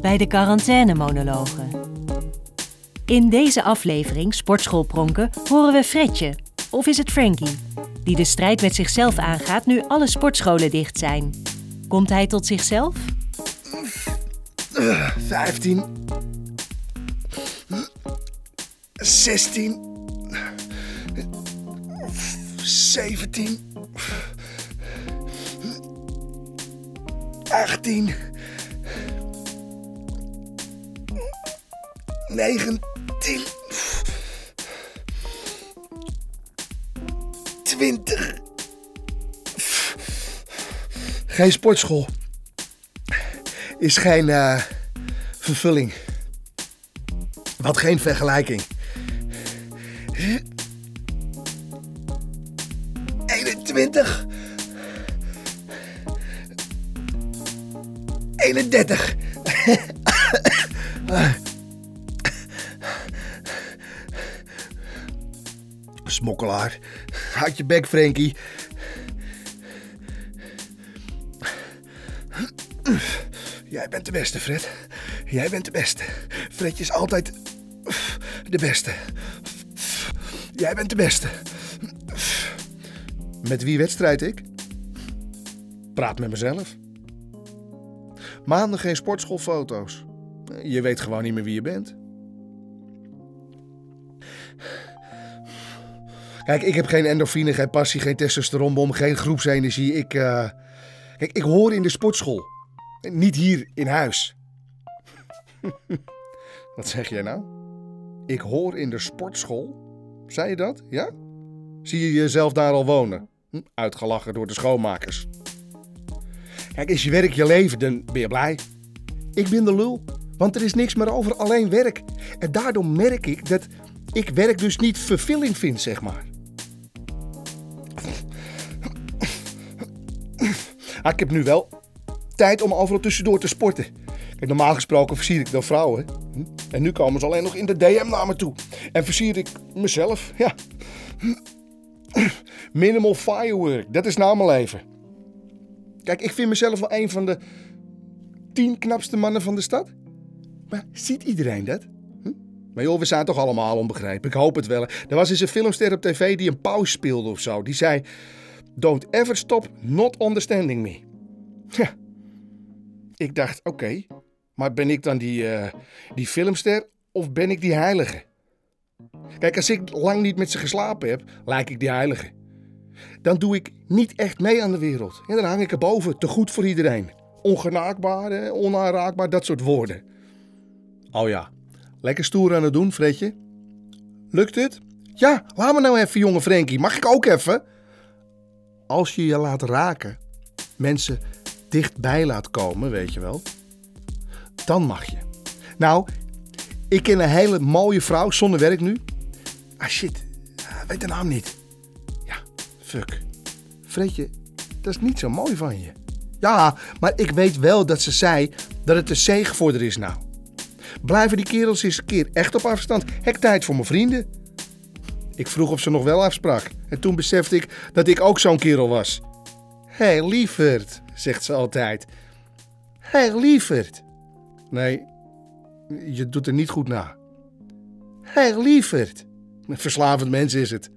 Bij de quarantainemonologen. In deze aflevering Sportschoolpronken horen we Fredje, of is het Frankie, die de strijd met zichzelf aangaat nu alle sportscholen dicht zijn. Komt hij tot zichzelf? 15. 16. 17. 18. 19. 20. Geen sportschool. Is geen eh, vervulling. Wat geen vergelijking. 21. 31. Smokkelaar. Houd je bek, Frankie. Jij bent de beste, Fred. Jij bent de beste. Fredje is altijd de beste. Jij bent de beste. Met wie wedstrijd ik? Praat met mezelf. Maanden geen sportschoolfoto's. Je weet gewoon niet meer wie je bent. Kijk, ik heb geen endorfine, geen passie, geen testosteronbom, geen groepsenergie. Ik, eh, Kijk, ik hoor in de sportschool. Niet hier in huis. Wat zeg jij nou? Ik hoor in de sportschool? Zei je dat? Ja? Zie je jezelf daar al wonen? Hm, Uitgelachen door de schoonmakers. Kijk, is je werk je leven, dan ben je blij. Ik ben de lul, want er is niks meer over, alleen werk. En daardoor merk ik dat ik werk dus niet vervulling vind, zeg maar. Ik heb nu wel tijd om overal tussendoor te sporten. Kijk, normaal gesproken versier ik dan vrouwen. Hm? En nu komen ze alleen nog in de DM naar me toe. En versier ik mezelf, ja. Minimal firework, dat is nou mijn leven. Kijk, ik vind mezelf wel een van de tien knapste mannen van de stad. Maar ziet iedereen dat? Hm? Maar joh, we zijn toch allemaal onbegrepen. Ik hoop het wel. Er was eens een filmster op tv die een pauze speelde of zo. Die zei... Don't ever stop not understanding me. Ja. Ik dacht, oké. maar ben ik dan die, eh, die filmster of ben ik die heilige? Kijk, als ik lang niet met ze geslapen heb, lijk ik die heilige. Dan doe ik niet echt mee aan de wereld. En dan hang ik erboven, te goed voor iedereen. Ongenaakbaar, onaanraakbaar, dat soort woorden. Oh ja, lekker stoer aan het doen, Fredje. Lukt het? Ja, laat me nou even, jonge Frankie. Mag ik ook even? Als je je laat raken, mensen dichtbij laat komen, weet je wel, dan mag je. Nou, ik ken een hele mooie vrouw zonder werk nu. Ah shit, ah, weet de naam niet. Ja, fuck. Fredje, dat is niet zo mooi van je. Ja, maar ik weet wel dat ze zei dat het een zegen voor er is nou. Blijven die kerels eens een keer echt op afstand. Hek tijd voor mijn vrienden. Ik vroeg of ze nog wel afsprak. En toen besefte ik dat ik ook zo'n kerel was. Hé, hey, zegt ze altijd. Hé, hey. Nee, je doet er niet goed na. Hé, hey, lieverd. Verslavend mens is het.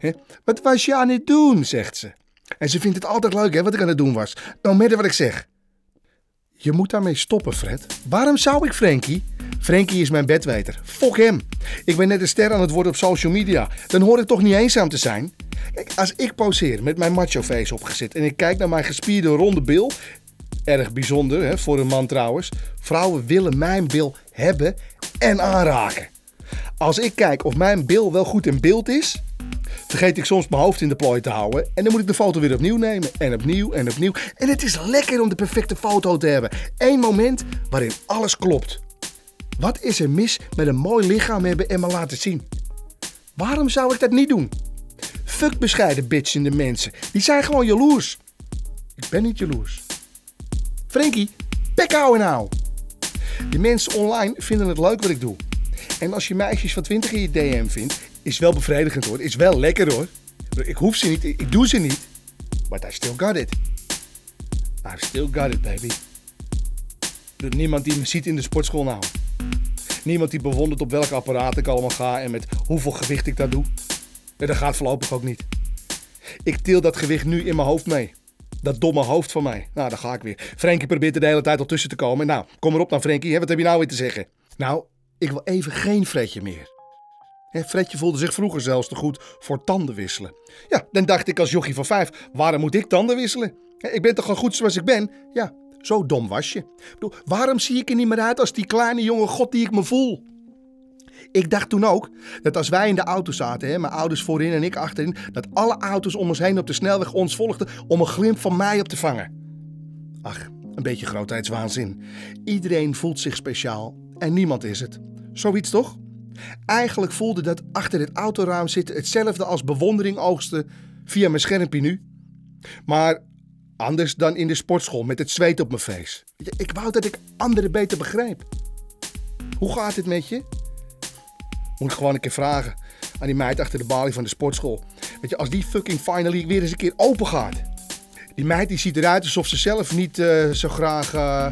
Wat was je aan het doen, zegt ze. En ze vindt het altijd leuk, hè, wat ik aan het doen was. Nou, met wat ik zeg. Je moet daarmee stoppen, Fred. Waarom zou ik, Frankie? Frankie is mijn bedweter. Fok hem. Ik ben net een ster aan het worden op social media. Dan hoor ik toch niet eenzaam te zijn? Als ik poseer met mijn macho face opgezet en ik kijk naar mijn gespierde ronde bil... Erg bijzonder, hè, voor een man trouwens. Vrouwen willen mijn bil hebben en aanraken. Als ik kijk of mijn bil wel goed in beeld is, vergeet ik soms mijn hoofd in de plooi te houden. En dan moet ik de foto weer opnieuw nemen. En opnieuw en opnieuw. En het is lekker om de perfecte foto te hebben. Eén moment waarin alles klopt. Wat is er mis met een mooi lichaam hebben en me laten zien? Waarom zou ik dat niet doen? Fuck bescheiden bitchende mensen. Die zijn gewoon jaloers. Ik ben niet jaloers. Frankie, bek houden nou. De mensen online vinden het leuk wat ik doe. En als je meisjes van 20 in je DM vindt, is wel bevredigend hoor. Is wel lekker hoor. Ik hoef ze niet, ik doe ze niet. But I still got it. I still got it, baby. Niemand die me ziet in de sportschool nou. Niemand die bewondert op welke apparaat ik allemaal ga en met hoeveel gewicht ik dat doe. En dat gaat voorlopig ook niet. Ik til dat gewicht nu in mijn hoofd mee. Dat domme hoofd van mij. Nou, daar ga ik weer. Frenkie probeert er de hele tijd al tussen te komen. Nou, kom erop dan, Frenkie. Wat heb je nou weer te zeggen? Nou, ik wil even geen Fredje meer. Fredje voelde zich vroeger zelfs te goed voor tanden wisselen. Ja, dan dacht ik als jochie van vijf, waarom moet ik tanden wisselen? Ik ben toch al goed zoals ik ben? Ja, zo dom was je. Ik bedoel, waarom zie ik er niet meer uit als die kleine jonge god die ik me voel? Ik dacht toen ook dat als wij in de auto zaten, hè, mijn ouders voorin en ik achterin, dat alle auto's om ons heen op de snelweg ons volgden om een glimp van mij op te vangen. Ach, een beetje grootheidswaanzin. Iedereen voelt zich speciaal en niemand is het. Zoiets toch? Eigenlijk voelde dat achter het autoraam zitten hetzelfde als bewondering oogsten via mijn schermpje nu. Maar anders dan in de sportschool met het zweet op mijn face. Ik wou dat ik anderen beter begreep. Hoe gaat het met je? Moet gewoon een keer vragen aan die meid achter de balie van de sportschool. Weet je, als die fucking finally weer eens een keer open gaat. Die meid die ziet eruit alsof ze zelf niet uh, zo graag uh,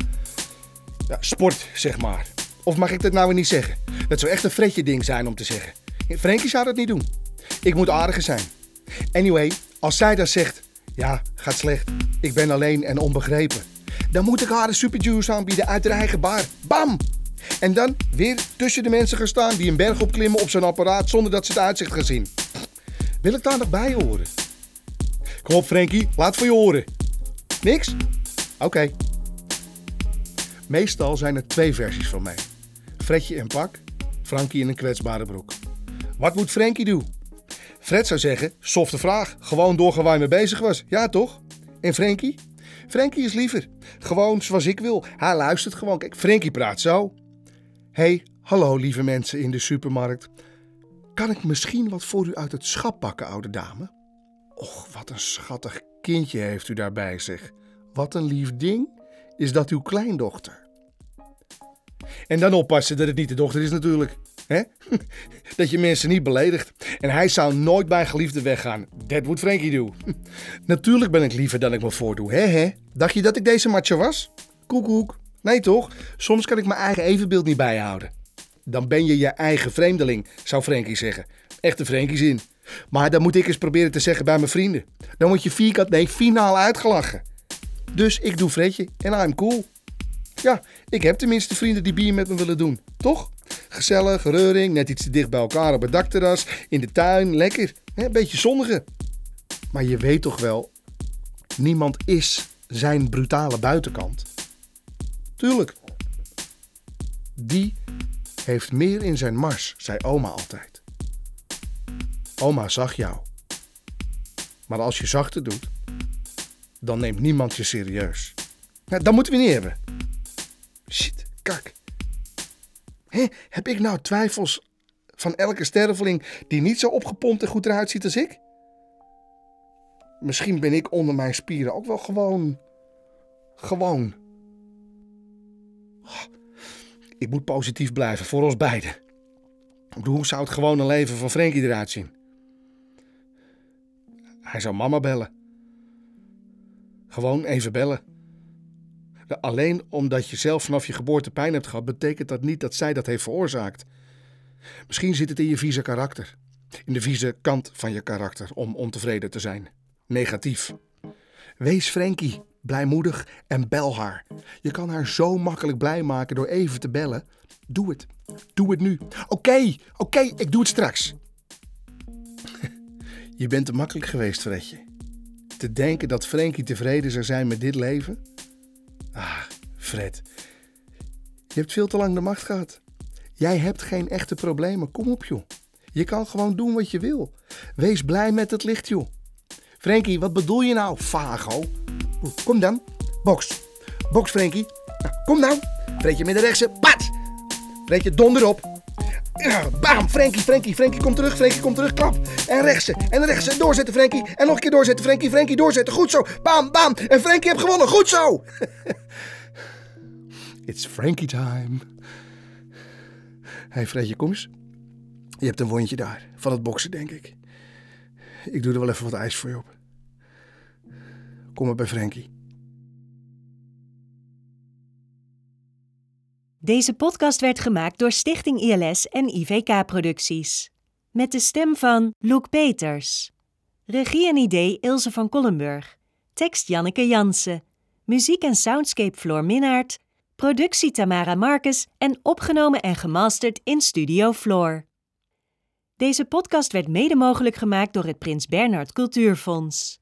ja, sport, zeg maar. Of mag ik dat nou weer niet zeggen? Dat zou echt een fretje ding zijn om te zeggen. Frenkie zou dat niet doen. Ik moet aardiger zijn. Anyway, als zij dat zegt, ja, gaat slecht. Ik ben alleen en onbegrepen. Dan moet ik haar een superjuice aanbieden uit haar eigen bar. Bam! En dan weer tussen de mensen gaan staan die een berg opklimmen op zo'n apparaat zonder dat ze het uitzicht gaan zien. Wil ik daar nog bij horen? Kom op, Frankie, laat voor je horen. Niks? Oké. Meestal zijn er twee versies van mij. Fredje in pak, Frankie in een kwetsbare broek. Wat moet Frankie doen? Fred zou zeggen, softe vraag, gewoon doorgaan waar mee bezig was. Ja, toch? En Frankie? Frankie is liever. Gewoon zoals ik wil. Hij luistert gewoon. Kijk, Frankie praat zo. hey, hallo lieve mensen in de supermarkt. Kan ik misschien wat voor u uit het schap pakken, oude dame? Och, wat een schattig kindje heeft u daarbij, zeg. Wat een lief ding. Is dat uw kleindochter? En dan oppassen dat het niet de dochter is natuurlijk. Hè? Dat je mensen niet beledigt. En hij zou nooit bij geliefde weggaan. Dat moet Frankie doen. Natuurlijk ben ik liever dan ik me voordoe. Hè, hè? Dacht je dat ik deze macho was? Koekoek. Nee toch? Soms kan ik mijn eigen evenbeeld niet bijhouden. Dan ben je je eigen vreemdeling, zou Frankie zeggen. Echte Frankie zin. Maar dan moet ik eens proberen te zeggen bij mijn vrienden. Dan word je vierkant nee finaal uitgelachen. Dus ik doe Fredje en I'm cool. Ja, ik heb tenminste vrienden die bier met me willen doen, toch? Gezellig, reuring, net iets te dicht bij elkaar op het dakterras, in de tuin, lekker. Een beetje zonnigen. Maar je weet toch wel, niemand is zijn brutale buitenkant. Tuurlijk. Die heeft meer in zijn mars, zei oma altijd. Oma zag jou. Maar als je zachter doet, dan neemt niemand je serieus. Ja, dat moeten we niet hebben. Shit, kak. Heb ik nou twijfels van elke sterveling die niet zo opgepompt en goed eruit ziet als ik? Misschien ben ik onder mijn spieren ook wel gewoon. Gewoon. Ik moet positief blijven voor ons beiden. Hoe zou het gewone leven van Frankie eruit zien? Hij zou mama bellen. Gewoon even bellen. Alleen omdat je zelf vanaf je geboorte pijn hebt gehad, betekent dat niet dat zij dat heeft veroorzaakt. Misschien zit het in je vieze karakter. In de vieze kant van je karakter om ontevreden te zijn. Negatief. Wees Frankie, blijmoedig en bel haar. Je kan haar zo makkelijk blij maken door even te bellen. Doe het. Doe het nu. Oké, oké, ik doe het straks. Je bent te makkelijk geweest, Fredje. Te denken dat Frankie tevreden zou zijn met dit leven? Je hebt veel te lang de macht gehad. Jij hebt geen echte problemen. Kom op, joh. Je kan gewoon doen wat je wil. Wees blij met het licht, joh. Frankie, wat bedoel je nou, vago? Kom dan. Box. Box, Frankie. Nou, kom nou. Fredje met de rechtse. Pat. Fredje donder op. Bam, Frankie, Frankie, Frankie, kom terug, Frankie, kom terug, klap. En rechtse, en rechtse, doorzetten, Frankie. En nog een keer doorzetten, Frankie, Frankie, doorzetten. Goed zo, bam, bam. En Frankie heeft gewonnen, goed zo. It's Frankie time. hey Fredje, kom eens. Je hebt een wondje daar, van het boksen, denk ik. Ik doe er wel even wat ijs voor je op. Kom maar bij Frankie. Deze podcast werd gemaakt door Stichting ILS en IVK Producties. Met de stem van Loek Peters. Regie en idee Ilse van Kollenburg. Tekst Janneke Jansen. Muziek en soundscape Floor Minnaert. Productie Tamara Marcus en opgenomen en gemasterd in Studio Floor. Deze podcast werd mede mogelijk gemaakt door het Prins Bernhard Cultuurfonds.